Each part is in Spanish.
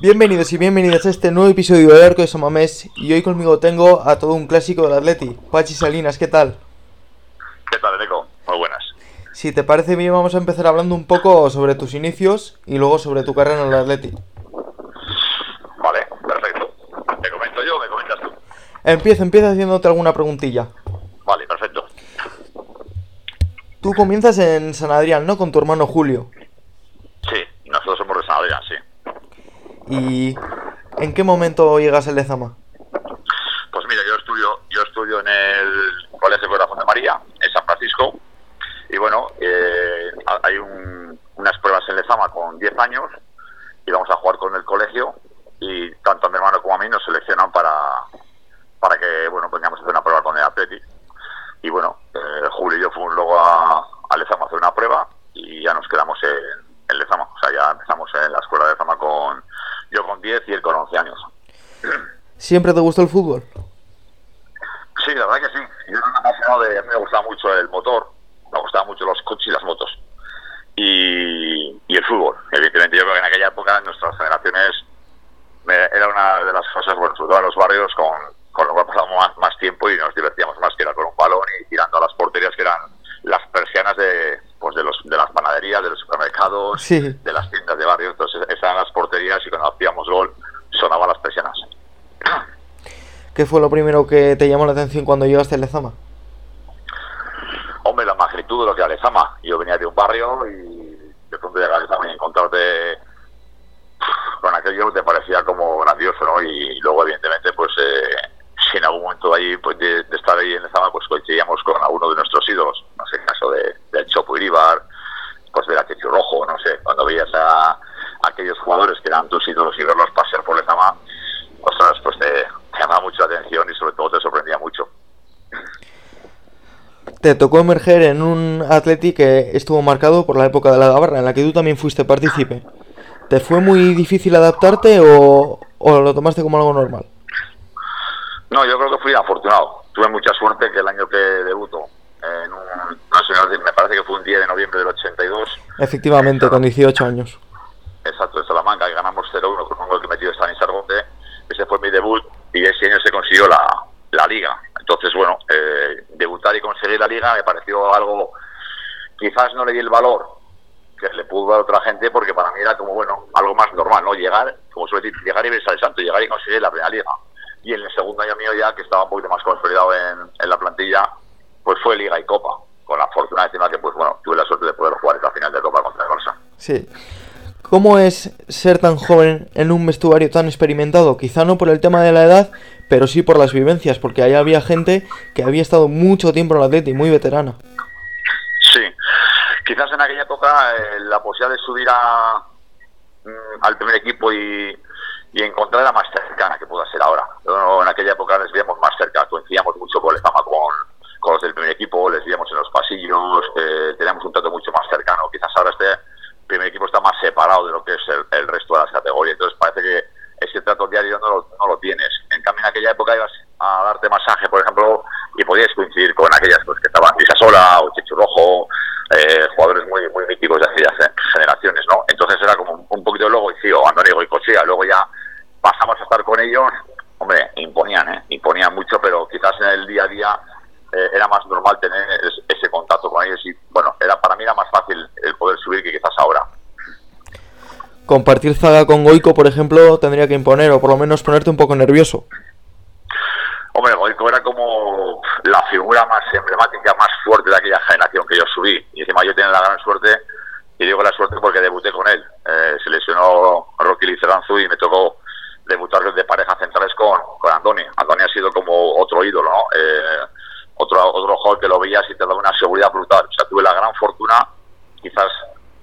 Bienvenidos y bienvenidas a este nuevo episodio de Arco de Somamés y hoy conmigo tengo a todo un clásico del Atleti, Pachi Salinas, ¿qué tal? ¿Qué tal, Nico? Muy buenas. Si te parece bien vamos a empezar hablando un poco sobre tus inicios y luego sobre tu carrera en el Atleti. Vale, perfecto. ¿Me comento yo o me comentas tú? Empieza, empieza haciéndote alguna preguntilla. Vale, perfecto. Tú comienzas en San Adrián, ¿no? Con tu hermano Julio. Sí, nosotros somos de San Adrián, sí. ¿Y en qué momento llegas al Lezama? Pues mira, yo estudio, yo estudio en el Colegio Corazón de María, en San Francisco, y bueno, eh, hay un- unas pruebas en Lezama con 10 años, y vamos a jugar con el colegio, y tanto a mi hermano como a mí nos seleccionan para, para que, bueno, vengamos a hacer una prueba con el Atleti. Y bueno, eh, Julio y yo fuimos luego a, a Lezama a hacer una prueba, y ya nos quedamos en, en Lezama, o sea, ya empezamos en la escuela de Lezama con, yo con 10 y él con 11 años. ¿Siempre te gustó el fútbol? Sí, la verdad que sí. Yo era un apasionado de... A mí me gustaba mucho el motor, me gustaban mucho los coches y las motos. Y, y el fútbol. Evidentemente, yo creo que en aquella época, en nuestras generaciones, me- era una de las cosas, bueno, sobre todo en los barrios, con, con lo cual pasábamos más, más tiempo y nos divertíamos más que era con un balón y tirando a las porterías que eran las persianas de, pues de, los, de las panaderías, de los supermercados, Sí. de barrio. Entonces, esas eran las porterías y cuando hacíamos gol, sonaban las persianas. ¿Qué fue lo primero que te llamó la atención cuando llegaste al Lezama? Hombre, la magnitud de lo que era Lezama. Yo venía de un barrio y de pronto llegar a Lezama y encontrarte con aquello te parecía como grandioso, ¿no? Y luego, evidentemente, pues eh, si en algún momento ahí, pues de, de estar ahí en Lezama, pues coincidíamos con alguno de nuestros ídolos, no sé, el caso de, del Chopo Iribar, pues ver a Chechu Rojo, no sé, cuando veías a, aquellos jugadores que eran tus ídolos y verlos pasear por Lezama, ostras, pues te, te llamaba mucho la atención y sobre todo te sorprendía mucho. Te tocó emerger en un Atleti que estuvo marcado por la época de la Gabarra, en la que tú también fuiste partícipe. ¿Te fue muy difícil adaptarte o, o lo tomaste como algo normal? No, yo creo que fui afortunado. Tuve mucha suerte que el año que debuto en un nacional, me parece que fue un día de noviembre del 82, Efectivamente, con 18 años. exacto, en Salamanca, y ganamos 0-1 con un gol que metió Stalin Sargote. Ese fue mi debut y ese año se consiguió la, la liga. Entonces, bueno, eh, debutar y conseguir la liga me pareció algo, quizás no le di el valor que le pudo dar a otra gente porque para mí era como, bueno, algo más normal, ¿no? Llegar, como suele decir, llegar y verse al santo, llegar y conseguir la primera liga. Y en el segundo año mío ya, que estaba un poquito más consolidado en, en la plantilla, pues fue Liga y Copa. Con la fortuna encima que, pues bueno, tuve la suerte de poder jugar esta final de Copa contra el Barça. Sí. ¿Cómo es ser tan joven en un vestuario tan experimentado? Quizá no por el tema de la edad, pero sí por las vivencias, porque ahí había gente que había estado mucho tiempo en el Atleti, muy veterana. Sí, quizás en aquella época eh, la posibilidad de subir a, mm, al primer equipo y, y encontrar la más cercana que pueda ser ahora. En aquella época les veíamos más cerca, coincidíamos mucho con el Fama con, con los del primer equipo, les veíamos en los pasillos, eh, teníamos un trato mucho más cercano. Quizás ahora este primer equipo está más separado de lo que es el, resto de las categorías, entonces parece que ese trato diario no lo, tienes. En cambio, en aquella época ibas a darte masaje, por ejemplo, y podías coincidir con aquellas pues, que estaban Sola o Chechu Rojo, eh, jugadores muy muy míticos de aquellas generaciones, ¿no? Entonces era como un, un poquito luego, y sí, o Andoni y Cochea, luego ya pasamos a estar con ellos, hombre, imponían, ¿eh? Imponían mucho, pero quizás en el día a día eh, era más normal tener es- ese contacto con ellos y, bueno, era para mí era más fácil el poder subir que quizás ahora. Compartir zaga con Goico, por ejemplo, tendría que imponer, o por lo menos ponerte un poco nervioso. Hombre, Goico era como la figura más emblemática, más fuerte de aquella generación que yo subí. Y encima yo tenía la gran suerte, y digo la suerte porque debuté con él. Eh, se lesionó Rocky Liceranzu y me tocó debutar de pareja centrales con, con Andoni. Andoni ha sido como otro ídolo, ¿no? Eh, otro, otro jugador que lo veías y te daba una seguridad brutal. O sea, tuve la gran fortuna, quizás,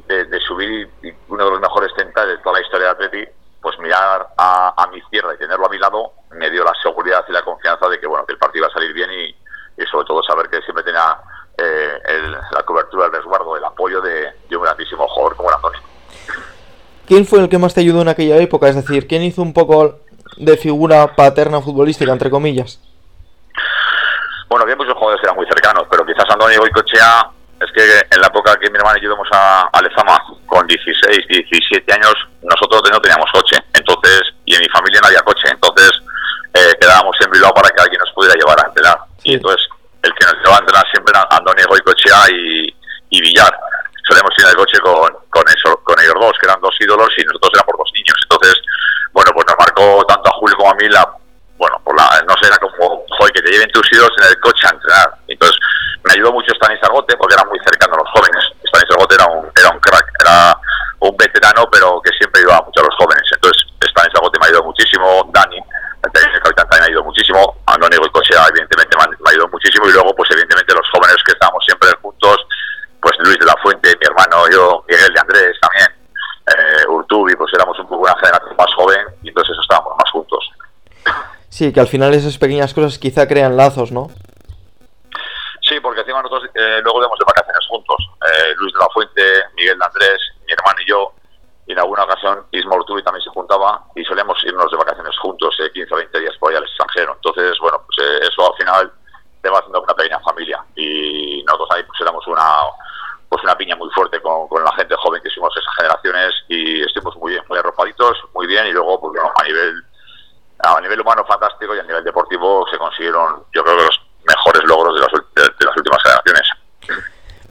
de, de subir y uno de los mejores centrales de toda la historia de Atleti, pues mirar a, a mi izquierda y tenerlo a mi lado me dio la seguridad y la confianza de que bueno que el partido iba a salir bien y, y sobre todo saber que siempre tenía eh, el- la cobertura, el resguardo, el apoyo de, de un grandísimo jugador como era Antonio. ¿Quién fue el que más te ayudó en aquella época? Es decir, ¿quién hizo un poco de figura paterna futbolística, entre comillas? Bueno, había muchos jugadores que eran muy cercanos, pero quizás Antonio Goicochea, es que en la época que mi hermano y yo íbamos a, a Lezama, con 16, 17 años, nosotros no teníamos coche. Entonces, y en mi familia no había coche, entonces eh, quedábamos en Bilbao para que alguien nos pudiera llevar a entrenar. Y entonces el que nos llevaba a entrenar siempre era Andoni Goicochea y, y Villar. Solemos ir en el coche con, con, eso, con ellos dos, que eran dos ídolos y nosotros éramos dos niños. Entonces, bueno, pues nos marcó tanto a Julio como a mí la, bueno, por la, no sé, era como, joder, que te lleven tus ídolos en el coche a entrenar. Entonces, me ayudó mucho Stanis Argote porque era muy cercano a los jóvenes. Stanis Argote era un, era un crack, era un veterano, pero que siempre ayudaba mucho a los jóvenes. Entonces, Stanis Argote me ayudó muchísimo, Dani, el capitán también me ayudó muchísimo, Andoni Goicochea, evidentemente, me ayudó muchísimo, y luego, pues, evidentemente, los jóvenes que estábamos siempre juntos, pues Luis de la Fuente, mi hermano, yo, Miguel de Andrés también, eh, Urtubi, pues éramos un poco una generación más joven, y entonces eso estábamos más juntos. Sí, que al final esas pequeñas cosas quizá crean lazos, ¿no? Sí, porque encima nosotros eh, luego vemos de vacaciones juntos. Eh, Luis de la Fuente, Miguel de Andrés, mi hermano y yo. Y en alguna ocasión Isma Urtubi también se juntaba y solemos irnos de vacaciones juntos, eh, 15 o 20 días por ahí al extranjero. Entonces, bueno, pues eh, eso al final te va haciendo una pequeña familia. Y nosotros ahí pues éramos una pues una piña muy fuerte con, con la gente joven que hicimos esas generaciones y estuvimos muy bien, muy arropaditos, muy bien y luego pues bueno, a nivel a nivel humano fantástico y a nivel deportivo se consiguieron yo creo que los mejores logros de las, de, de las últimas generaciones.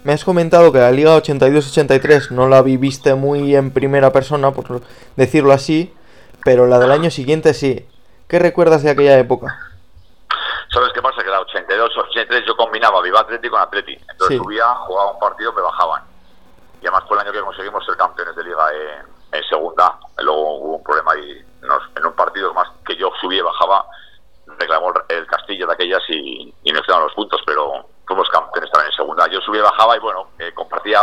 Me has comentado que la Liga 82-83 no la viviste muy en primera persona, por decirlo así, pero la del año siguiente sí. ¿Qué recuerdas de aquella época? ¿Sabes qué pasa? Que la 82-83 yo combinaba Viva Atleti con Atleti. Entonces Sí. subía, jugaba un partido, me bajaban. Y además fue el año que conseguimos ser campeones de liga en, en segunda. Luego hubo un problema y nos, en un partido más que yo subía y bajaba, reclamó el, el Castillo de aquellas y, y nos quedaron los puntos, pero fuimos campeones también en segunda. Yo subía y bajaba y bueno, eh, compartía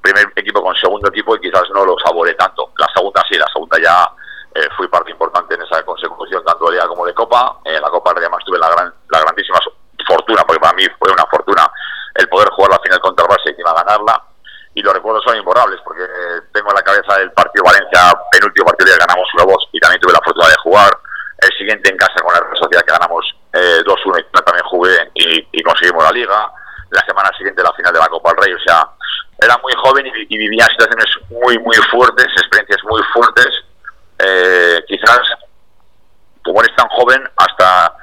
primer equipo con segundo equipo y quizás no lo saboré tanto. La segunda sí, la segunda ya eh, fui parte importante en esa consecución tanto de Liga como de Copa. En la Copa además tuve la, gran, la grandísima fortuna, porque para mí fue una fortuna el poder jugar la final contra el Barça y encima ganarla. Y los recuerdos son imborrables, porque eh, tengo en la cabeza el partido Valencia, penúltimo partido que ganamos 1-2 y también tuve la fortuna de jugar. El siguiente en casa con la Real Sociedad que ganamos eh, 2-1 y también jugué y, conseguimos la Liga. La semana siguiente la final de la Copa del Rey, o sea, era muy joven y, vivía situaciones muy, muy fuertes, experiencias muy fuertes. Eh, quizás, como eres tan joven, hasta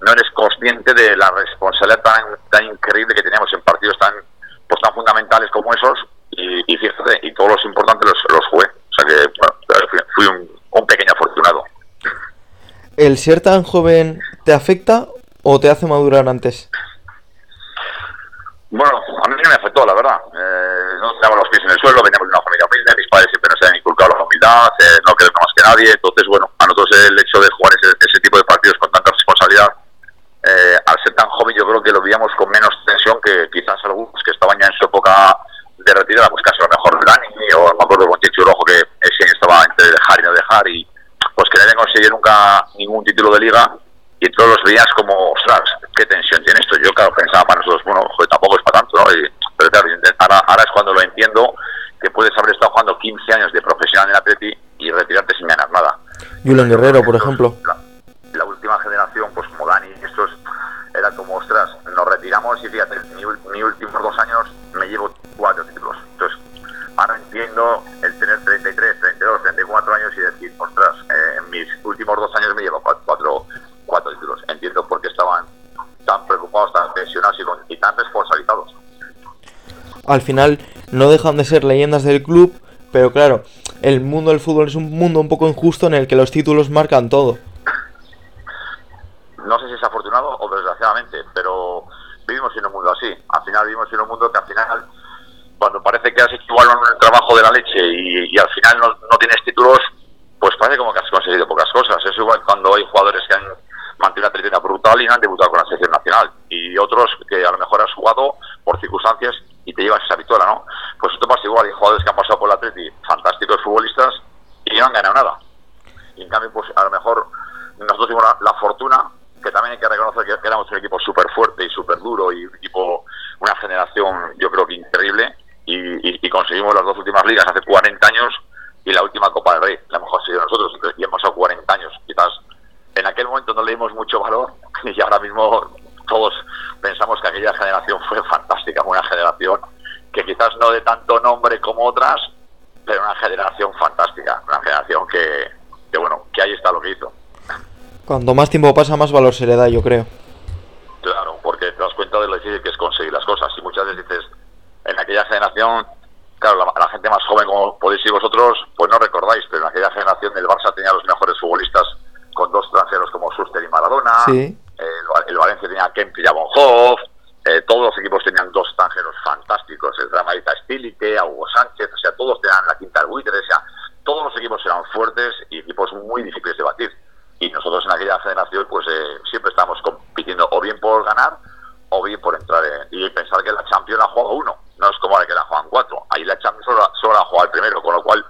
no eres consciente de la responsabilidad tan, tan increíble que teníamos en partidos tan, pues, tan fundamentales como esos. Y, fíjate, y todos los importantes los, los jugué. O sea que bueno, fui, un pequeño afortunado. ¿El ser tan joven te afecta o te hace madurar antes? Bueno, a mí no me afectó, la verdad. Eh, no teníamos los pies en el suelo, veníamos de una familia humilde, mis padres siempre nos han inculcado la humildad, eh, no querer más que nadie. Entonces, bueno, a nosotros el hecho de jugar ese, ese tipo de partidos con tanta responsabilidad, eh, al ser tan joven, yo creo que lo veíamos con menos tensión que quizás algunos que estaban ya en su época de retirada, pues casi a lo mejor Dani, o me acuerdo con Chicho Rojo, que ese año estaba entre dejar y no dejar, y pues que no habían conseguido nunca ningún título de liga y todos los veías como, ostras, qué tensión tiene esto. Yo, claro, pensaba para nosotros, bueno, joder, tampoco es para tanto, ¿no? Y, pero claro, ahora, ahora es cuando lo entiendo, que puedes haber estado jugando 15 años de profesional en el Atleti y retirarte sin ganar nada. Julen Guerrero, por ejemplo. La, la, última generación, pues como Dani, estos era como, ostras, nos retiramos y fíjate, mi, mi últimos dos años me llevo cuatro títulos. Entonces, ahora entiendo el tener 33, 32, 34 años y decir, ostras, eh, en mis últimos dos años me llevo cuatro, cuatro, cuatro títulos. Entiendo por qué estaban tan preocupados, tan tensionados y, con, y tan responsabilizados. Al final no dejan de ser leyendas del club, pero claro, el mundo del fútbol es un mundo un poco injusto en el que los títulos marcan todo. No sé si es afortunado o desgraciadamente, pero vivimos en un mundo así. Al final vivimos en un mundo que al final, cuando parece que has hecho igual un trabajo de la leche y, al final no, no, tienes títulos, pues parece como que has conseguido pocas cosas. Es igual cuando hay jugadores que han mantenido una trayectoria brutal y no han debutado con la selección nacional. Y otros que a lo mejor has jugado por circunstancias te llevas esa victoria, ¿no? Pues esto pasa igual. Hay jugadores que han pasado por la Atleti, fantásticos futbolistas, y no han ganado nada. Y en cambio, pues a lo mejor nosotros tuvimos la, la fortuna que también hay que reconocer que éramos un equipo súper fuerte y súper duro y un equipo, una generación yo creo que increíble y, conseguimos las dos últimas ligas hace 40 años y la última Copa del Rey, la hemos sido nosotros y hemos pasado 40 años, quizás en aquel momento no le dimos mucho valor y ahora mismo todos pensamos que aquella generación fue fantástica, una generación que quizás no de tanto nombre como otras, pero una generación fantástica, una generación que, que bueno, que ahí está lo que hizo. Cuanto más tiempo pasa, más valor se le da, yo creo. Claro, porque te das cuenta de lo difícil que es conseguir las cosas. Y muchas veces dices, en aquella generación, claro, la, gente más joven, como podéis ir vosotros, pues no recordáis, pero en aquella generación el Barça tenía los mejores futbolistas con dos extranjeros como Suster y Maradona. Sí. Tenía a Kemp y a Bonhoff. Eh, todos los equipos tenían dos extranjeros fantásticos, el Dramarita Stilike, a Hugo Sánchez, o sea, todos tenían la quinta del buitre, o sea, todos los equipos eran fuertes y equipos muy difíciles de batir. Y nosotros en aquella generación, pues eh, siempre estábamos compitiendo o bien por ganar o bien por entrar en, y pensar que la Champions la juega uno, no es como la que la juegan cuatro. Ahí la Champions solo, la juega el primero, con lo cual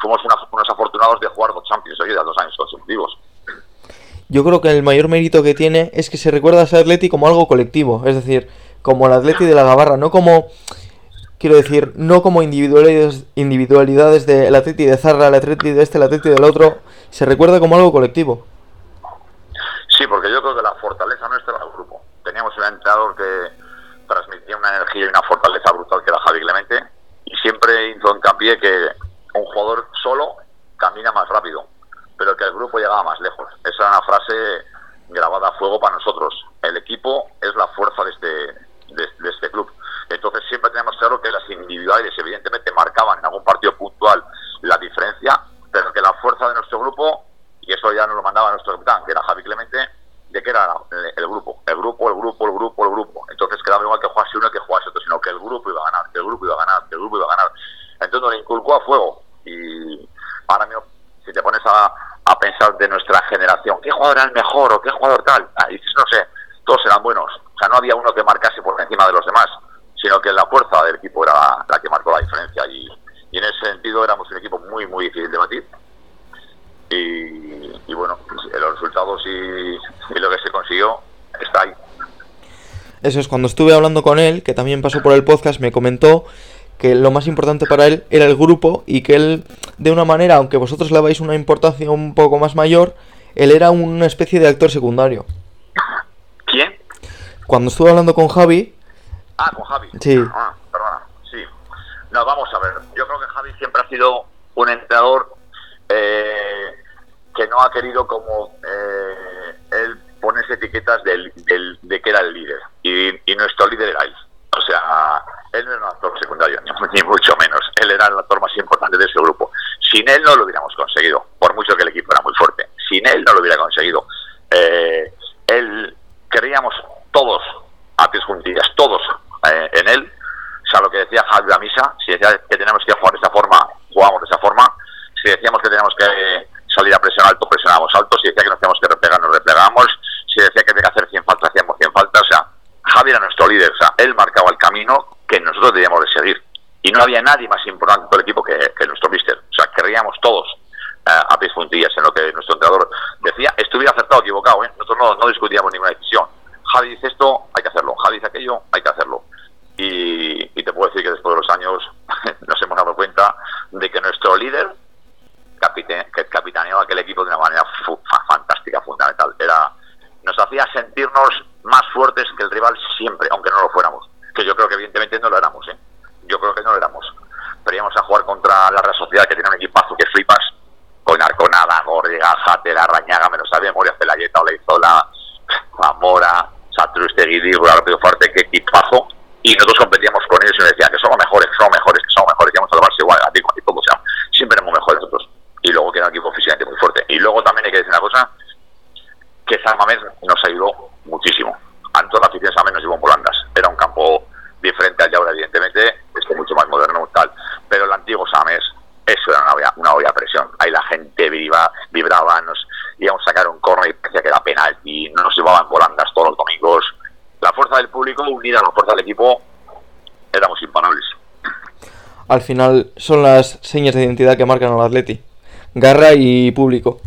fuimos unos afortunados de jugar dos Champions seguidas, dos años consecutivos. Yo creo que el mayor mérito que tiene es que se recuerda a ese Atleti como algo colectivo, es decir, como el Atleti de la Gavarra, no como quiero decir, no como individualidades, individualidades del Atleti de Zarra, el Atleti de este, el Atleti del otro, se recuerda como algo colectivo. Sí, porque yo creo que la fortaleza nuestra era el grupo. Teníamos un entrenador que transmitía una energía y una fortaleza brutal que era Javi Clemente y siempre hizo hincapié que un jugador solo camina más rápido, pero que el grupo llegaba más lejos. Esa era una frase grabada a fuego para nosotros. El equipo es la fuerza de este, de este club entonces siempre tenemos claro que las individuales evidentemente marcaban en algún partido puntual la diferencia, pero que la fuerza de nuestro grupo, y eso ya nos lo mandaba nuestro capitán, que era Javi Clemente, de que era el grupo, el grupo, el grupo, el grupo, el grupo. Entonces quedaba igual que jugase uno que jugase otro, sino que el grupo iba a ganar, que el grupo iba a ganar, que el grupo iba a ganar. Entonces nos inculcó a fuego. Y ahora mismo, si te pones a, a pensar de nuestra generación, ¿qué jugador era el mejor o qué jugador tal? Ah, y dices, no sé, todos eran buenos. O sea, no había uno que marcase por encima de los demás sino que la fuerza del equipo era la que marcó la diferencia y, en ese sentido éramos un equipo muy, muy difícil de batir. Y, bueno, pues, los resultados y, lo que se consiguió está ahí. Eso es, cuando estuve hablando con él, que también pasó por el podcast, me comentó que lo más importante para él era el grupo y que él, de una manera, aunque vosotros le dais una importancia un poco más mayor, él era una especie de actor secundario. ¿Quién? Cuando estuve hablando con Javi, Ah, con Javi. Sí. Ah, perdona. Sí. No, vamos a ver. Yo creo que Javi siempre ha sido un entrenador eh, que no ha querido como eh, él ponerse etiquetas del, de que era el líder. Y, nuestro líder era él. O sea, él no era un actor secundario, ni, mucho menos. Él era el actor más importante de ese grupo. Sin él no lo hubiéramos conseguido, por mucho que el equipo era muy fuerte. Sin él no lo hubiera conseguido. Eh, él, queríamos todos, a pies juntillas, todos eh, en él. O sea, lo que decía Javi la misa, si decía que tenemos que jugar de esa forma, jugamos de esa forma. Si decíamos que teníamos que salir a presión alto, presionábamos alto. Si decía que nos teníamos que replegar, nos replegábamos. Si decía que había que hacer 100 faltas, hacíamos 100 faltas. O sea, Javi era nuestro líder. O sea, él marcaba el camino que nosotros debíamos de seguir. Y no había nadie más importante en el equipo que, nuestro mister. O sea, querríamos todos eh, a pies juntillas en lo que nuestro entrenador decía. Estuviera acertado o equivocado, ¿eh? Nosotros no, no discutíamos ninguna decisión. Javi dice esto, hay que hacerlo. Javi dice aquello, hay que hacerlo. Y, te puedo decir que después de los años nos hemos dado cuenta de que nuestro líder que capitaneaba aquel equipo de una manera fantástica, fundamental. Era, nos hacía sentirnos más fuertes que el rival siempre, aunque no lo fuéramos. Que yo creo que evidentemente no lo éramos, ¿eh? Yo creo que no lo éramos. Pero íbamos a jugar contra la Real Sociedad, que tiene un equipazo que flipas, con Arconada, Gordiga, Jatera, Rañaga, menos sabía memoria, Celayeta, Oleizola, Zamora, Satrustegui, Rápido Fuerte, que equipazo y nosotros competíamos con ellos y nos decían que somos mejores, que somos mejores, que somos mejores, que vamos a tomarse igual, a ti, a o sea, siempre éramos mejores nosotros. Y luego que era un equipo físicamente muy fuerte. Y luego también hay que decir una cosa, que San Mamés nos ayudó muchísimo. Antes la afición San Mamés nos llevó en volandas. Era un campo diferente al de ahora, evidentemente, este mucho más moderno tal. Pero el antiguo San Mamés, eso era una olla, una olla a presión. Ahí la gente vibraba, vibraba nos íbamos a sacar un corner y parecía que era penal y nos llevaban volandas todos los domingos la fuerza del público unida a la fuerza del equipo éramos imparables. Al final son las señas de identidad que marcan al Atleti. Garra y público.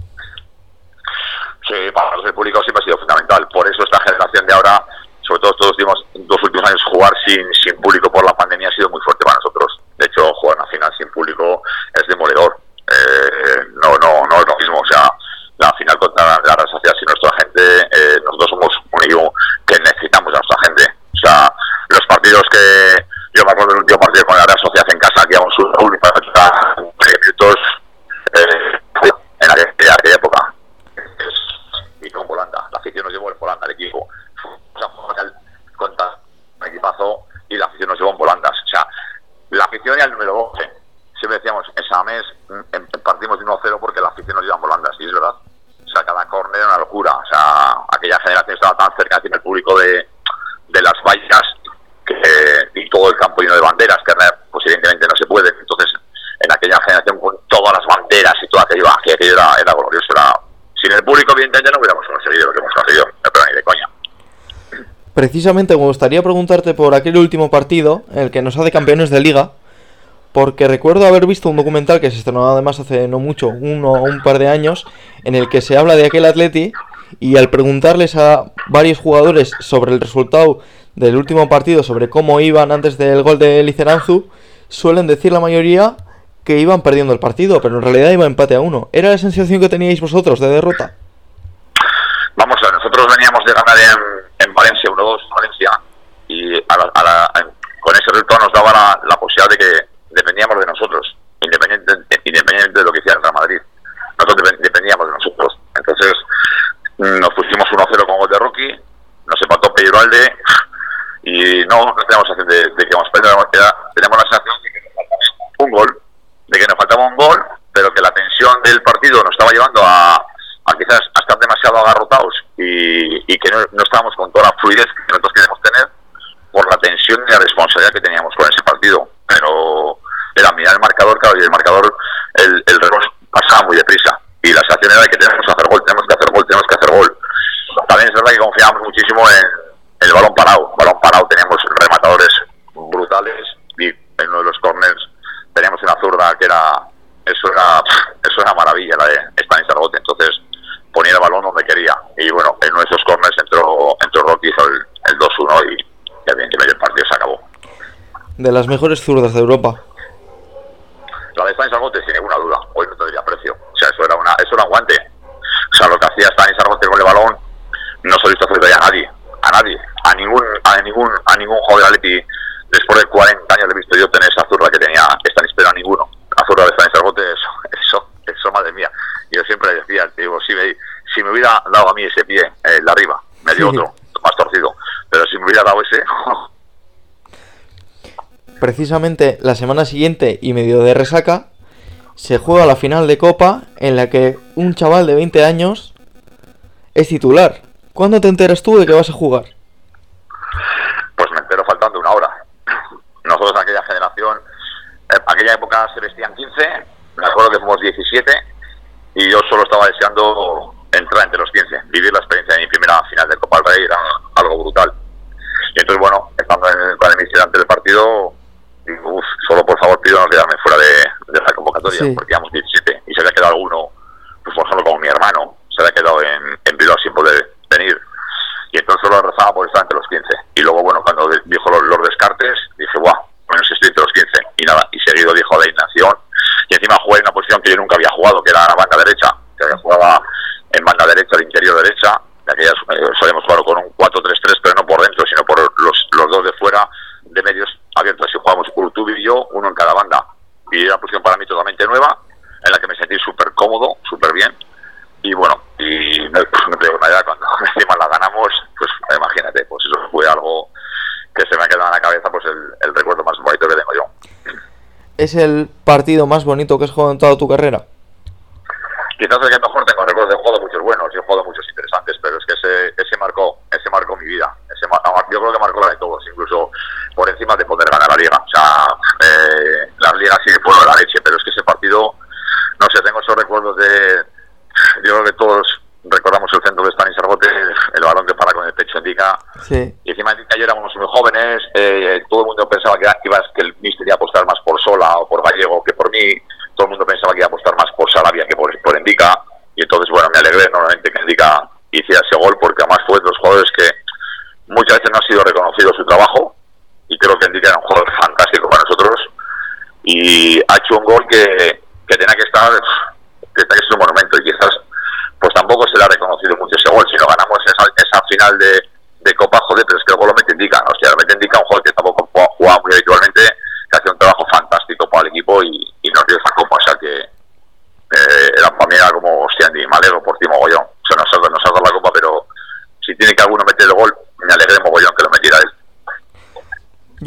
campo lleno de banderas, que pues evidentemente no se puede. Entonces, en aquella generación con todas las banderas y todo aquello, aquello era, era glorioso. Era... Sin el público, evidentemente, no hubiéramos conseguido lo que hemos conseguido, pero ni de coña. Precisamente me gustaría preguntarte por aquel último partido, en el que nos hace campeones de liga, porque recuerdo haber visto un documental que se estrenó además hace no mucho, uno o un par de años, en el que se habla de aquel Atleti y al preguntarles a varios jugadores sobre el resultado del último partido, sobre cómo iban antes del gol de Liceranzu, suelen decir la mayoría que iban perdiendo el partido, pero en realidad iba empate a uno. ¿Era la sensación que teníais vosotros de derrota? Vamos a ver, nosotros veníamos de ganar en, Valencia 1-2, Valencia, y con ese resultado nos daba la, posibilidad de que dependíamos de nosotros, independiente de lo que hiciera el Real Madrid. Nosotros dependíamos de nosotros. Entonces, nos pusimos 1-0 con gol de Rocky, nos empató Alde y no, no tenemos sensación de, de que vamos perder, tenemos la sensación de que nos faltaba un gol, de que nos faltaba un gol, pero que la tensión del partido nos estaba llevando a, a quizás a estar demasiado agarrotados y, y que no, estábamos con toda la fluidez que nosotros queremos tener por la tensión y la responsabilidad que teníamos con ese partido. Pero era mirar el marcador, claro, y el marcador, el, el reloj pasaba muy deprisa. Y la sensación era que tenemos que hacer gol, tenemos que hacer gol, tenemos que hacer gol. También es verdad que confiamos muchísimo en el balón parado. Balón parado teníamos rematadores brutales y en uno de los corners teníamos una zurda que era eso era eso era maravilla la de Stanislas entonces ponía el balón donde quería. Y bueno, en uno de esos corners entró, entró Rocky, hizo el, el 2-1 y, ya bien que el partido se acabó. De las mejores zurdas de Europa. La de Stanis Argote, sin ninguna duda. Hoy no tendría precio. O sea, eso era, una, eso era un guante. O sea, lo que hacía Stanis Argote con el balón no se lo visto hacer a nadie. A nadie. A ningún, a ningún, a ningún jugador de Atleti después de 40 años le he visto yo tener esa zurda que tenía Stanis, pero a ninguno. La zurda de Stanis Argote, eso, eso, eso, madre mía. Yo siempre decía, digo, si me, si me hubiera dado a mí ese pie, el de arriba, me dio otro, más torcido. Pero si me hubiera dado ese. Precisamente la semana siguiente y medio de resaca, se juega la final de Copa en la que un chaval de 20 años es titular. ¿Cuándo te enteras tú de que vas a jugar? Pues me entero faltando una hora. Nosotros en aquella generación, en aquella época se vestían 15, me acuerdo que fuimos 17 y yo solo estaba deseando entrar entre los 15, vivir la experiencia de mi primera final de Copa del Rey era algo brutal. Y entonces, bueno, estando en con el del partido, digo, solo por favor pido no quedarme fuera de, la convocatoria, porque íbamos 17 y se había quedado alguno, pues por ejemplo, como mi hermano, se había quedado en, en Bilbao sin poder venir. Y entonces solo rezaba por estar entre los 15. Y luego, bueno, cuando dijo los, los descartes, dije, guau, bueno, si estoy entre los 15. Y nada, y seguido dijo la inacción. Y encima jugué en una posición que yo nunca había jugado, que era la banda derecha, que jugaba en banda derecha, de interior derecha, de aquellas eh, solemos jugar con un 4-3-3, pero no por dentro, sino por los, los dos de fuera, de medios abiertos, y jugamos Urtubi y yo, uno en cada banda. Y era una posición para mí totalmente nueva, en la que me sentí súper cómodo, súper bien. Y bueno, y no, me digo nada, cuando encima la ganamos, pues imagínate, pues eso fue algo que se me ha quedado en la cabeza, pues el, el recuerdo más bonito que tengo yo. ¿Es el partido más bonito que has jugado en toda tu carrera? quizás el que mejor tengo recuerdos de juego muchos buenos y he jugado muchos interesantes, pero es que ese, ese marcó, ese marcó mi vida. Ese, yo creo que marcó la de todos, incluso por encima de poder ganar la liga. O sea, eh, las ligas sí que fueron la leche, pero es que ese partido, no sé, tengo esos recuerdos de, yo creo que todos recordamos el centro de Stanis Argote, el balón que para con el pecho indica. Sí. Y encima de que ayer éramos muy jóvenes, eh, todo el mundo pensaba que, ibas, que el Mister iba a apostar más por Sola o por Gallego que por mí todo el mundo pensaba que iba a apostar más por Sarabia que por, por Endica, y entonces, bueno, me alegré enormemente que Endica hiciera ese gol, porque además fue de los jugadores que muchas veces no ha sido reconocido su trabajo, y creo que Endica era un jugador fantástico para nosotros, y ha hecho un gol que, que tenía que estar, que es un monumento, y quizás pues tampoco se le ha reconocido mucho ese gol, si no ganamos esa, esa final de, de Copa, joder, pero es que el gol lo mete Endica, o sea, lo mete Endica un jugador que tampoco jugaba muy habitualmente, que hace un trabajo fantástico para el equipo y, y nos dio esa copa, o sea que eh, era para mí era como, hostia, Andy, me alegro por ti mogollón, o sea, nos ha, nos ha dado la copa, pero si tiene que alguno meter el gol, me alegré mogollón que lo metiera él.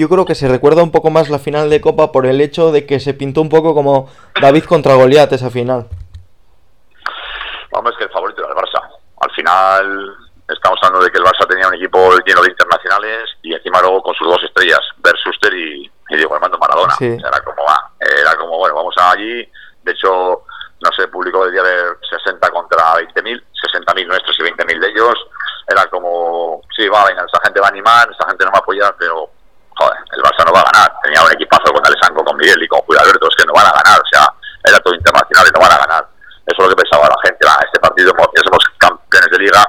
Yo creo que se recuerda un poco más la final de Copa por el hecho de que se pintó un poco como David contra Goliat esa final. Vamos, es que el favorito era el Barça. Al final estamos hablando de que el Barça tenía un equipo lleno de internacionales y encima luego con sus dos estrellas, Versuster y, y Diego Armando Maradona. Era como, va, era como, bueno, vamos allí. De hecho, no sé, publicó el día de 60 contra 20.000, 60.000 nuestros y 20.000 de ellos. Era como, sí, va, venga, esa gente va a animar gente no me apoya, pero el Barça no va a ganar. Tenía un equipazo con Alessandro, con Miguel y con Julio Alberto, es que no van a ganar, o sea, era todo internacional y no van a ganar. Eso es lo que pensaba la gente, ah, este partido, ya somos campeones de liga,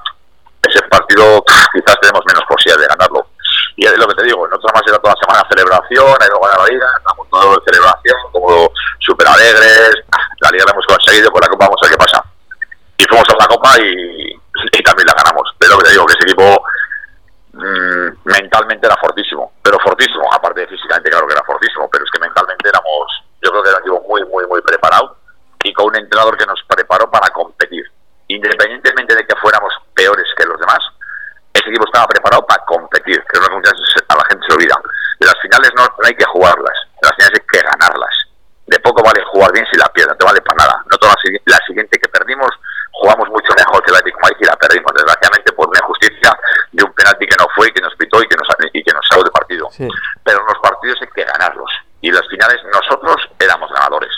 ese partido quizás tenemos menos posibilidad de ganarlo. Y es lo que te digo, nosotros más era toda la semana celebración, hay luego ganar la liga, estamos todos de celebración, como súper alegres, la liga la hemos conseguido, por la copa vamos a ver qué pasa. Y fuimos a la copa y, también la ganamos. Pero lo que te digo, que ese equipo mmm, mentalmente era fortísimo, pero fortísimo, aparte de físicamente claro que era fortísimo, pero es que mentalmente éramos, yo creo que era un equipo muy, muy, muy preparado y con un entrenador que nos preparó para competir. Independientemente de que fuéramos peores que los demás, ese equipo estaba preparado para competir, que es una que a la gente se olvida. Las finales no, no hay que jugarlas, las finales hay que ganarlas. De poco vale jugar bien si la pierdes, no te vale para nada. No toda la, la siguiente que perdimos, jugamos mucho mejor que la de Madrid y la perdimos, desgraciadamente por una injusticia de un penalti que no fue y que nos pitó y que nos, y que nos salió de partido. Sí. Pero los partidos hay que ganarlos. Y las finales nosotros éramos ganadores.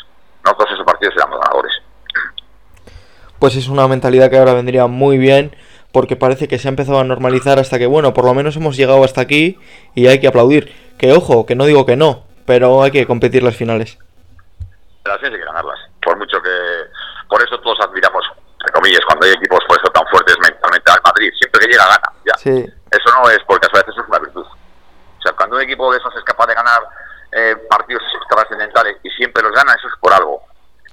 Nosotros esos partidos éramos ganadores. Pues es una mentalidad que ahora vendría muy bien porque parece que se ha empezado a normalizar hasta que, bueno, por lo menos hemos llegado hasta aquí y hay que aplaudir. Que ojo, que no digo que no, pero hay que competir las finales. Las finales hay que ganarlas. Por mucho que... Por eso todos admiramos, entre comillas, cuando hay equipos por eso tan fuertes mentalmente al Madrid. Siempre que llega, gana. Ya. Sí. Eso no es porque a veces es una virtud. O sea, cuando un equipo de esos es capaz de ganar eh, partidos trascendentales y siempre los gana, eso es por algo.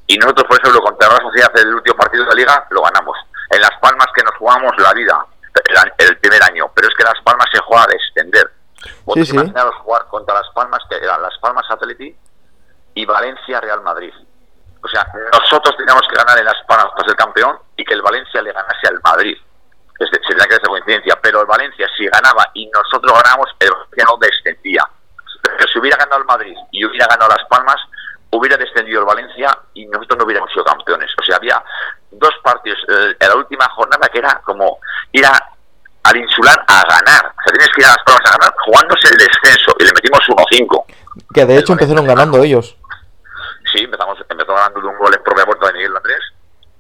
Y nosotros, por ejemplo, contra la Sociedad el último partido de la Liga, lo ganamos. En Las Palmas que nos jugamos la vida el, el primer año, pero es que Las Palmas se juega a descender. Sí, sí. imaginaros jugar contra Las Palmas, que eran Las Palmas Atleti y Valencia Real Madrid. O sea, nosotros teníamos que ganar en Las Palmas para ser campeón y que el Valencia le ganase al Madrid. Es de- sería que esa coincidencia, pero el Valencia si ganaba y nosotros ganamos, el Valencia no descendía. Pero si hubiera ganado el Madrid y hubiera ganado Las Palmas, hubiera descendido el Valencia y nosotros no hubiéramos sido campeones. O sea, había dos partidos eh, en la última jornada que era como ir a- al insular a ganar. O sea, tienes que ir a Las Palmas a ganar jugándose el descenso y le metimos 1-5. Que de hecho empezaron ganando ellos. Sí, empezamos, empezó ganando de un gol en propia puerta de Miguel Andrés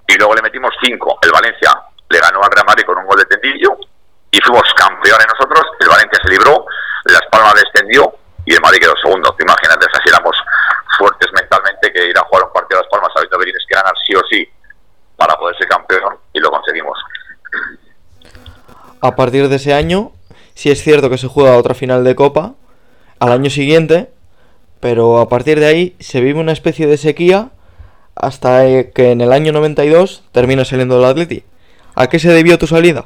y luego le metimos 5. El Valencia le ganó al Real Madrid con un gol de Tendillo y fuimos campeones nosotros. El Valencia se libró, Las Palmas descendió y el Madrid quedó segundo. Te Imagínate, o sea, si éramos fuertes mentalmente que ir a jugar un partido a Las Palmas sabiendo que tienes que ganar sí o sí para poder ser campeón y lo conseguimos. A partir de ese año, sí es cierto que se juega otra final de Copa al año siguiente, pero a partir de ahí se vive una especie de sequía hasta eh, que en el año 92 termina saliendo el Atleti. ¿A qué se debió tu salida?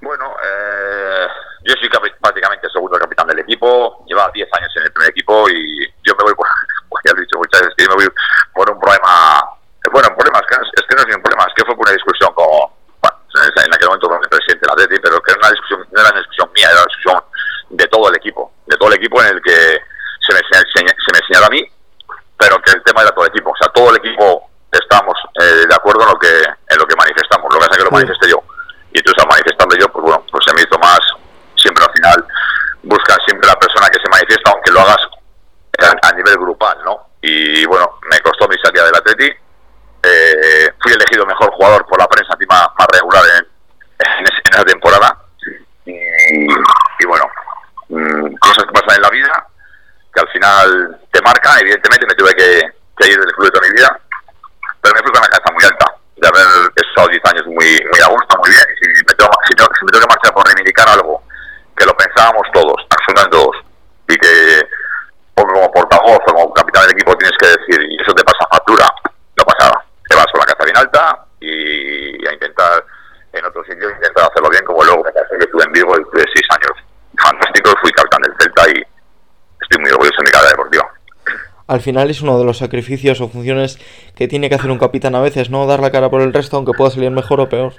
Bueno, eh, yo soy prácticamente el segundo capitán del equipo, lleva 10 años en el primer equipo y yo me voy por, pues ya lo he dicho muchas veces, que yo me voy por un problema, bueno, que no es, que no es un problema, es que fue por una discusión con, en aquel momento con el presidente del Atleti, pero que era una discusión, no era una discusión mía, era una discusión de todo el equipo, de todo el equipo en el que se me, se me señaló a mí, pero que el tema era todo el equipo, o sea, todo el equipo estábamos eh, de acuerdo en lo que en lo que manifestamos, lo que pasa es que lo manifesté yo. Y entonces al manifestarlo yo, pues bueno, pues se me hizo más, siempre al final, buscas siempre la persona que se manifiesta, aunque lo hagas a, a nivel grupal, ¿no? Y bueno, me costó mi salida del Atleti, eh, fui elegido mejor jugador por la prensa encima más regular en, en, en esa temporada, y, y bueno, mm, cosas que pasan en la vida, que al final te marcan, evidentemente me tuve que, que ir del club de toda mi vida, pero me fui con la cabeza muy alta de haber estado 10 años muy muy a gusto, muy bien. Y si me tengo, si tengo, si me tengo que marchar por reivindicar algo que lo pensábamos todos, absolutamente todos, y que o como portavoz o como capitán del equipo tienes que decir, y eso te pasa factura, no pasa nada. Te vas con la cabeza bien alta y a intentar en otro sitio intentar hacerlo bien, como luego me pasó que estuve en Vigo y tuve 6 años fantásticos, fui capitán del Celta y estoy muy orgulloso de mi carrera deportiva. Al final es uno de los sacrificios o funciones que tiene que hacer un capitán a veces, no dar la cara por el resto, aunque pueda salir mejor o peor.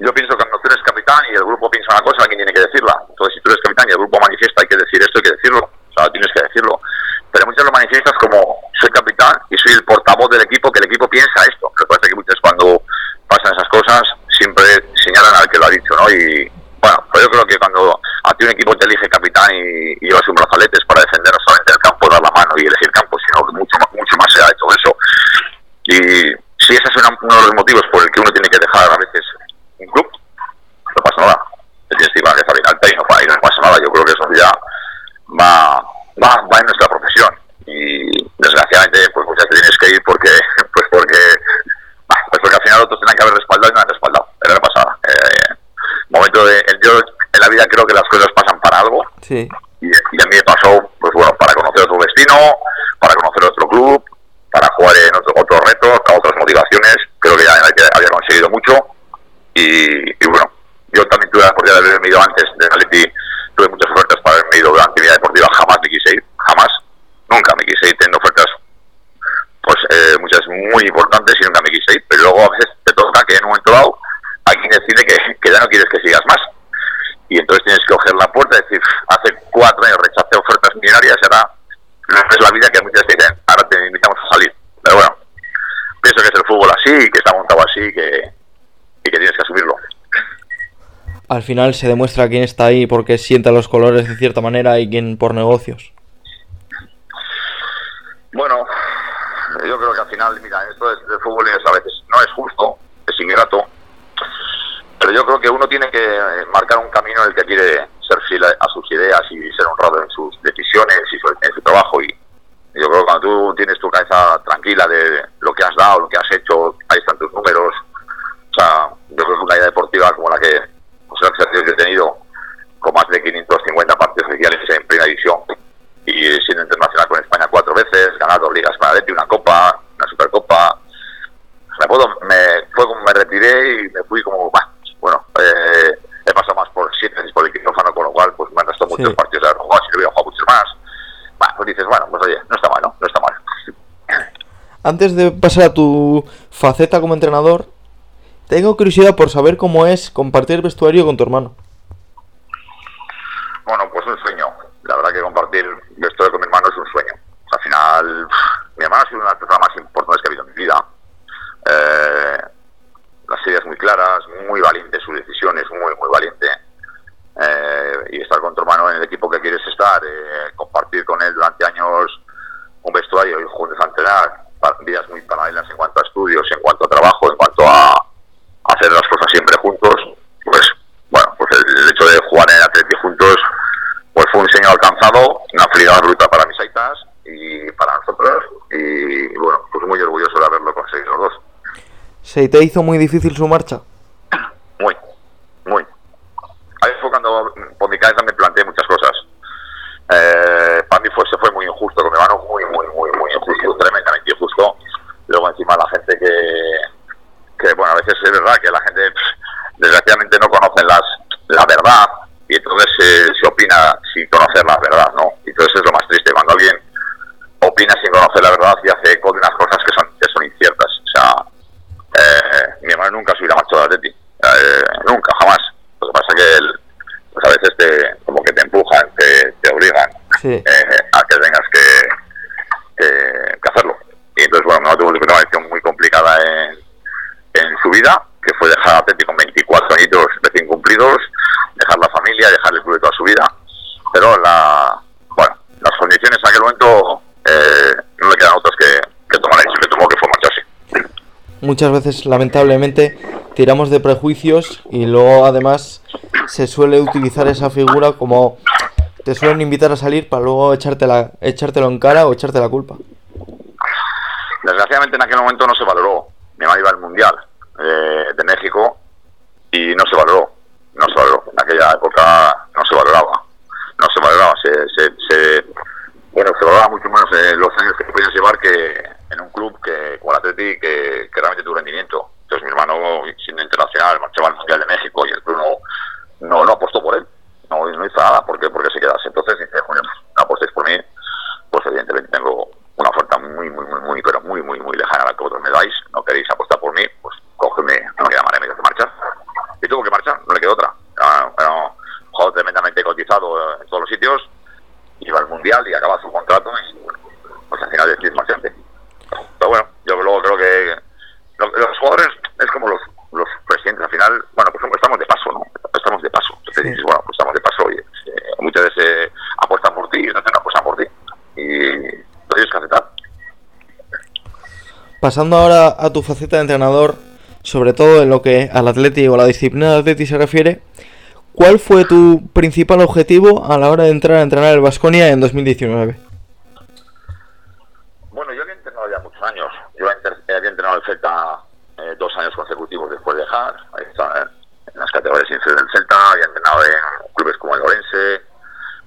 Yo pienso que cuando tú eres capitán y el grupo piensa una cosa, alguien tiene que decirla. Entonces, si tú eres capitán y el grupo manifiesta, hay que decir esto, hay que decirlo. O sea, tienes que decirlo. Pero muchas lo manifiestas como soy capitán y soy el portavoz del equipo, que el equipo piensa verdad que me han respaldado, era la pasada. Eh, momento de, yo en la vida creo que las cosas pasan para algo. Sí. Y, y, a mí me pasó, pues bueno, para conocer otro destino, para conocer otro club, para jugar en otro, otro reto, otras motivaciones. Creo que ya había conseguido mucho. Y, y bueno, yo también tuve la oportunidad de haberme ido antes al final se demuestra quién está ahí porque sienta los colores de cierta manera y quién por negocios. Bueno, yo creo que al final, mira, esto del fútbol a veces no es justo, es ingrato, pero yo creo que uno tiene que marcar un camino en el que quiere ser fiel a sus ideas y ser honrado en sus decisiones y en su trabajo. Y yo creo que cuando tú tienes tu cabeza tranquila de lo que has dado, lo que has hecho, ahí están tus números. O sea, yo creo que una idea deportiva como la que pues que he tenido con más de 550 partidos oficiales en primera división y siendo internacional con España cuatro veces, ganado ligas para una copa, una supercopa. Me puedo, me, fue como me retiré y me fui como, bueno, eh, he pasado más por siete veces por el quirófano, con lo cual pues me han restado muchos partidos de haber jugado, si no hubiera jugado muchos más. Bueno, pues dices, bueno, pues oye, no está mal, ¿no? No está mal. Antes de pasar a tu faceta como entrenador, tengo curiosidad por saber cómo es compartir vestuario con tu hermano. Bueno, pues un sueño. La verdad que compartir vestuario con mi hermano es un sueño. Al final, mi hermano ha sido una de las personas más importantes que ha habido en mi vida. Eh, las ideas muy claras, muy valiente sus decisiones, muy, muy valiente. Eh, y estar con tu hermano en el equipo que quieres estar, eh, compartir con él durante años un vestuario y juntos a entrenar, vidas muy paralelas en cuanto a estudios, en cuanto a trabajo, en cuanto a, hacer las cosas siempre juntos, pues bueno, pues el, hecho de jugar en el Atleti juntos, pues fue un sueño alcanzado, una felicidad bruta para mis aitas y para nosotros, y bueno, pues muy orgulloso de haberlo conseguido los dos. ¿Se te hizo muy difícil su marcha? Muy, muy. Ahí fue cuando por mi cabeza me planteé muchas cosas. Eh, para mí fue, se fue muy injusto con mi hermano, muy, muy, muy, muy injusto, tremendamente injusto. Luego encima la gente que, que bueno, a veces es verdad que la gente desgraciadamente no conoce las, la verdad y entonces se, opina sin conocer la verdad, ¿no? Y entonces es lo más triste, cuando alguien opina sin conocer la verdad y hace eco de unas cosas que son, que son inciertas. O sea, eh, mi hermano nunca se hubiera marchado de ti, eh, nunca, jamás. Lo que pasa es que él, pues a veces te, como que te empujan, te, te obligan eh, a que tengas que, que, hacerlo. Y entonces, bueno, no tuvo una decisión muy complicada en en su vida, que fue dejar a Pepe con 24 añitos recién cumplidos, dejar la familia, dejar el club de toda su vida. Pero la, bueno, las condiciones en aquel momento eh, no le quedan otras que, que tomar la decisión que tomó, que fue marcharse. Muchas veces, lamentablemente, tiramos de prejuicios y luego además se suele utilizar esa figura como te suelen invitar a salir para luego echártela, echártelo en cara o echarte la culpa. Desgraciadamente en aquel momento no se valoró mi mamá iba al Mundial eh, de México y no se valoró, no se valoró. En aquella época no se valoraba, no se valoraba, se, se, bueno, se valoraba mucho más eh, los años que podías llevar que que como el Atleti que, que realmente tu rendimiento. Entonces mi hermano, siendo internacional, marchaba al Mundial de México y el club no, no, apostó por él, no, no hizo nada porque, porque se quedase. Entonces dice, bueno, no apostéis por mí, pues evidentemente tengo una oferta muy, muy, muy, muy, pero muy, muy, muy lejana a la que vosotros me dais, no queréis apostar por mí, pues cógeme, no me queda más remedio que marchar. Y tuvo que marchar, no le quedó otra. Bueno, jugador tremendamente cotizado en todos los sitios, iba al Mundial y acaba su contrato y pues al final decís marchante. Pero bueno, yo luego creo que los jugadores es como los, los presidentes al final, bueno, pues estamos de paso, ¿no? Estamos de paso. Entonces dices, bueno, pues estamos de paso y eh, muchas veces apuestan por ti y otras no apuestan por ti. Y Pasando ahora a tu faceta de entrenador, sobre todo en lo que al atleti o a la disciplina de atleti se refiere, ¿cuál fue tu principal objetivo a la hora de entrar a entrenar el Vasconia en 2019? Bueno, yo había entrenado ya muchos años. Yo había entrenado el Celta eh, dos años consecutivos después de dejar. Ahí está, en las categorías inferiores del Celta. Había entrenado en clubes como el Orense,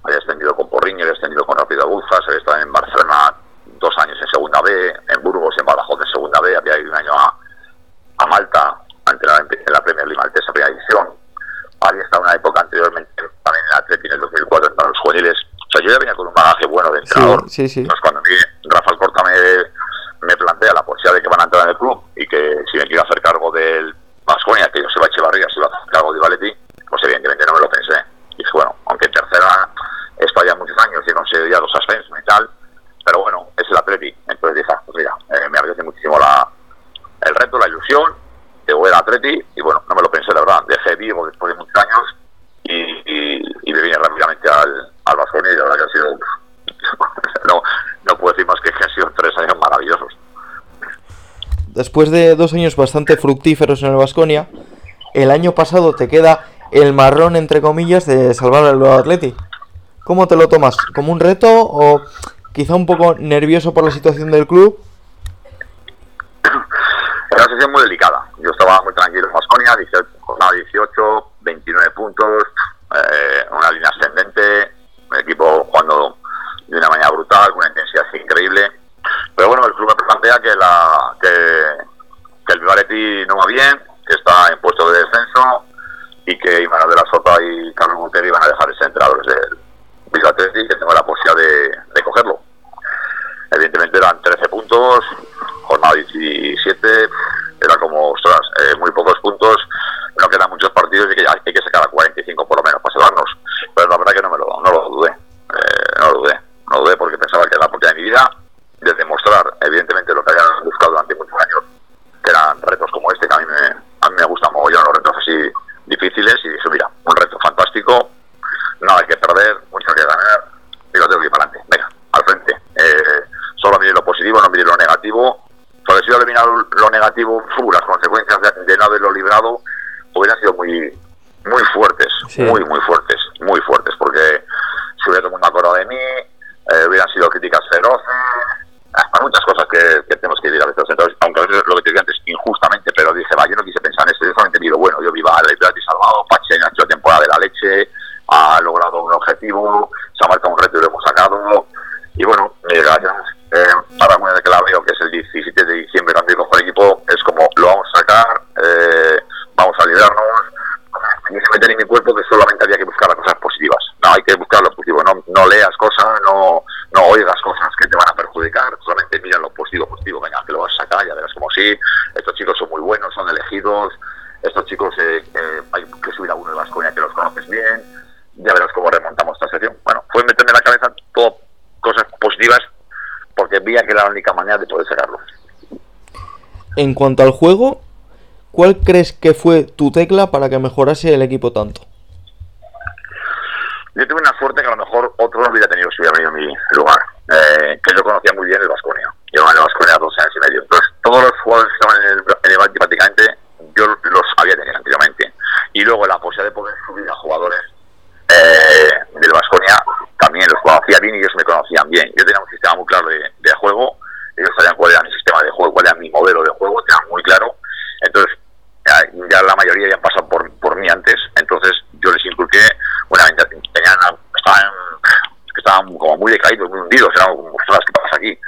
había ido a Bulfas, había estado en Barcelona dos años en Segunda B, en Burgos, en Badajoz en Segunda B, había ido un año a, a Malta, ante la, en la Premier League Maltesa, primera división. Había estado una época anteriormente también en Atleti en el 2004 para los juveniles. O sea, yo ya venía con un bagaje bueno de entrenador. Sí, sí, cuando a mí Rafael Corta me, me plantea la posibilidad de que van a entrar en el club y que si me quiero hacer cargo del Vasconia, que yo se va a Echevarría, se va a hacer cargo de Valetti, pues evidentemente no me lo pensé. Y dije, bueno, aunque en tercera esto ya muchos años y he conseguido ya los ascensos y tal, pero bueno, es el Atleti. Entonces dije, ah, pues mira, eh, me agradece muchísimo la, el reto, la ilusión de voy al Atleti y bueno, no me lo pensé la verdad, dejé vivo después de muchos años y, y, y me vine rápidamente al, al Vasconia y la verdad que ha sido, no, no puedo decir más que, que han sido tres años maravillosos. Después de dos años bastante fructíferos en el Vasconia, el año pasado te queda el marrón, entre comillas, de salvar al Atleti. ¿Cómo te lo tomas? ¿Como un reto o quizá un poco nervioso por la situación del club? Era una situación muy delicada. Yo estaba muy tranquilo en Vasconia, 18, 18, 29 puntos, eh, una línea ascendente, un equipo jugando de una manera brutal, con una intensidad increíble. Pero bueno, el club me plantea que, la, que, el Vivaletti no va bien, que está en puesto de descenso y que Imanol de la Sota y Carlos Montero iban a dejar ese entrenadores del Vivaletti y que tengo la posibilidad de, de cogerlo. Evidentemente eran 13 puntos, jornada 17, era como, eh, muy pocos puntos, no quedan muchos partidos y que hay que sacar a 45 por lo menos para salvarnos. Pero la verdad que no me lo dudé, eh, no lo dudé, no lo dudé porque pensaba que era la oportunidad de mi vida de demostrar, evidentemente, lo que habían buscado durante muchos años, que eran retos como este, que a mí me, a mí me gustan mogollón los retos así difíciles, y dije, mira, un reto fantástico, no hay que perder, mucho que ganar, y lo tengo que ir para adelante, venga, al frente. Eh, solo mire lo positivo, no mire lo negativo, porque si yo eliminar lo negativo, uh, las consecuencias de, de, no haberlo librado hubieran sido muy muy fuertes, sí. muy, muy fuertes, muy fuertes, porque si hubiera todo el mundo acordado de mí, eh, hubieran sido críticas feroces, hasta muchas cosas que, tenemos que vivir a veces. Entonces, aunque a veces lo que te dije antes, injustamente, pero dije, va, yo no quise pensar en eso, yo solamente digo, bueno, yo viva el y salvado, Pache ha hecho temporada de la leche, ha logrado un objetivo, se ha marcado un reto y lo hemos sacado, y bueno, eh, gracias. Eh, ahora muy de que la veo, que es el 17 de diciembre digo con el equipo, es como, lo vamos a sacar, eh, vamos a liderarnos, y se meter en mi cuerpo que solamente había que buscar las cosas positivas. No, hay que buscar lo positivo, no, no leas cosas, no, no oigas cosas que te van a perjudicar, solamente mira lo positivo, positivo, venga, que lo vas a sacar, ya verás como sí, estos chicos son muy buenos, son elegidos, estos chicos eh, eh, hay que subir a uno de Vasconia que los conoces bien, ya verás cómo remontamos esta sección. Bueno, fue meterme en la cabeza todo cosas positivas porque veía que era la única manera de poder sacarlo. En cuanto al juego, ¿cuál crees que fue tu tecla para que mejorase el equipo tanto? Yo tuve una suerte que a lo mejor otro no hubiera tenido si hubiera venido en mi lugar, eh, que yo conocía muy bien el Vasconia. Llevaba en el Vasconia dos años y medio. Entonces, todos los jugadores que estaban en el, en el prácticamente yo los había tenido anteriormente. Y luego la posibilidad de poder subir a jugadores eh, del Vasconia también los conocía bien y ellos me conocían bien. Yo tenía un sistema muy claro de, de juego, ellos sabían cuál era mi sistema de juego, cuál era mi modelo de juego, tenían muy claro. Entonces, ya, ya la mayoría ya han pasado por, por mí antes, entonces yo les inculqué una tenían, estaban, estaban como muy decaídos, muy hundidos, eran como, ostras, ¿qué pasa aquí?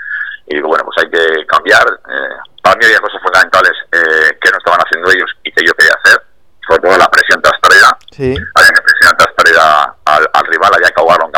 Y digo, bueno, pues hay que cambiar. Eh, para mí había cosas fundamentales eh, que no estaban haciendo ellos y que yo quería hacer, sobre todo la presión trastarera. Había que presionar trastarera al, al rival, había que ahogarlo en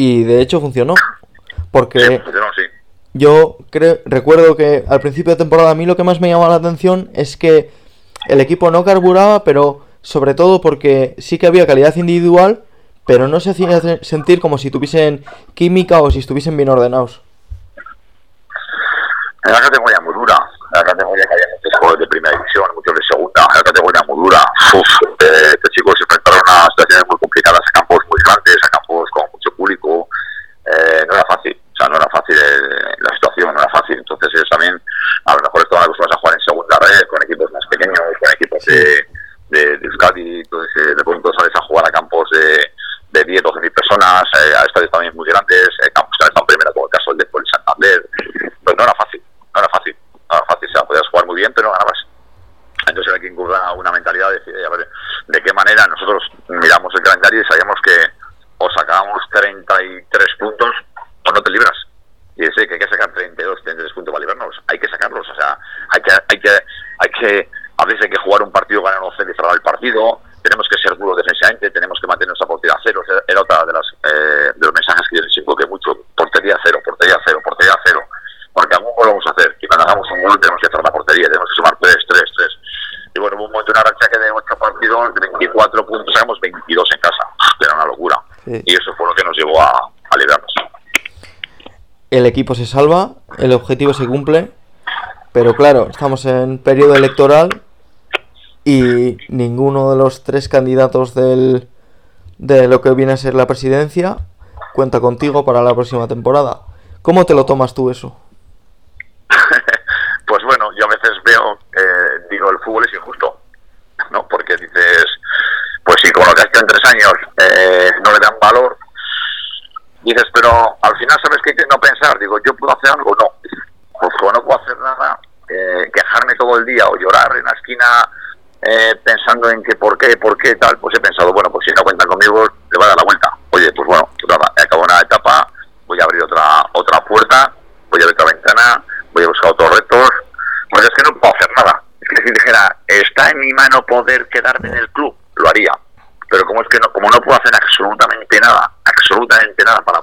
Y de hecho funcionó. Porque sí, funcionó, sí. yo creo, recuerdo que al principio de temporada a mí lo que más me llamaba la atención es que el equipo no carburaba, pero sobre todo porque sí que había calidad individual, pero no se hacía sentir como si tuviesen química o si estuviesen bien ordenados. Era una categoría muy dura, una categoría que había muchos jugadores de primera división, muchos de segunda, era una categoría muy dura. Uf, eh, estos chicos se enfrentaron a situaciones muy complicadas Entonces ellos también el equipo se salva, el objetivo se cumple, pero claro, estamos en periodo electoral y ninguno de los tres candidatos del, de lo que viene a ser la presidencia cuenta contigo para la próxima temporada. ¿Cómo te lo tomas tú eso? pues bueno, yo a veces veo, eh, digo, el fútbol es injusto, ¿no? Porque dices, pues si con lo que has hecho en tres años eh, no le dan valor, Dices, pero al final sabes que no pensar, digo, yo puedo hacer algo, no. Pues como no puedo hacer nada, eh, quejarme todo el día o llorar en la esquina eh, pensando en que por qué, por qué, tal, pues he pensado, bueno, pues si no cuentan conmigo, le va a dar la vuelta. Oye, pues bueno, acabo una etapa, voy a abrir otra otra puerta, voy a abrir otra ventana, voy a buscar otros retos. Pues es que no puedo hacer nada. Es que si dijera, está en mi mano poder quedarme en el club nada, para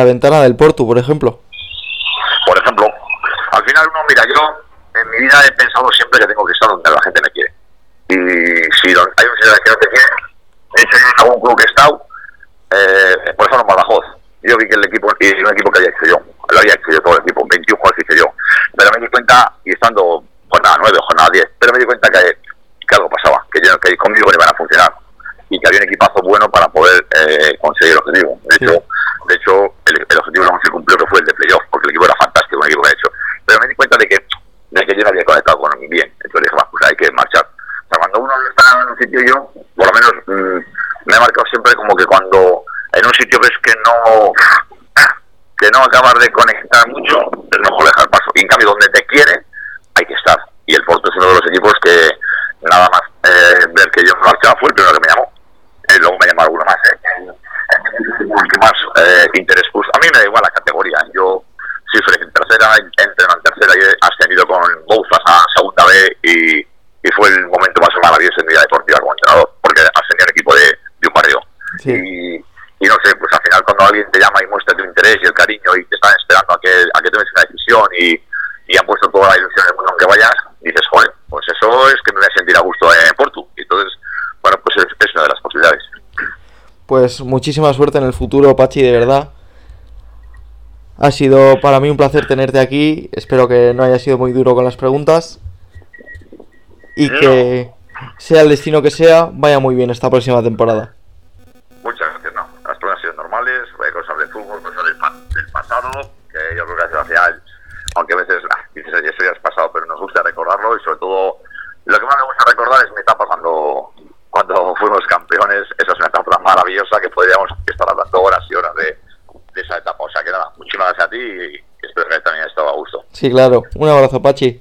la ventana del Portu, por ejemplo. acabas de conectar mucho, es mejor dejar paso. Y en cambio, donde te quiere, hay que estar. Y el Porto es uno de los equipos que, nada más eh, ver que yo me marchaba, fue el primero que me llamó. Eh, luego me llamó alguno más. Eh. El que más eh, interés pues muchísima suerte en el futuro, Pachi, de verdad. Ha sido para mí un placer tenerte aquí. Espero que no haya sido muy duro con las preguntas. Y que sea el destino que sea, vaya muy bien esta próxima temporada. Muchas gracias, no. Las cosas han sido normales, cosas de fútbol, cosas del, pasado, que yo creo que hace gracia, aunque a veces ah, dices, eso ya es pasado, pero nos gusta recordarlo y sobre todo, lo que más me gusta recordar es mi etapa cuando, cuando fuimos campeones, eso maravillosa que podríamos estar hablando horas y horas de, esa etapa. O sea que nada, muchísimas gracias a ti y espero que también haya estado a gusto. Sí, claro. Un abrazo, Pachi.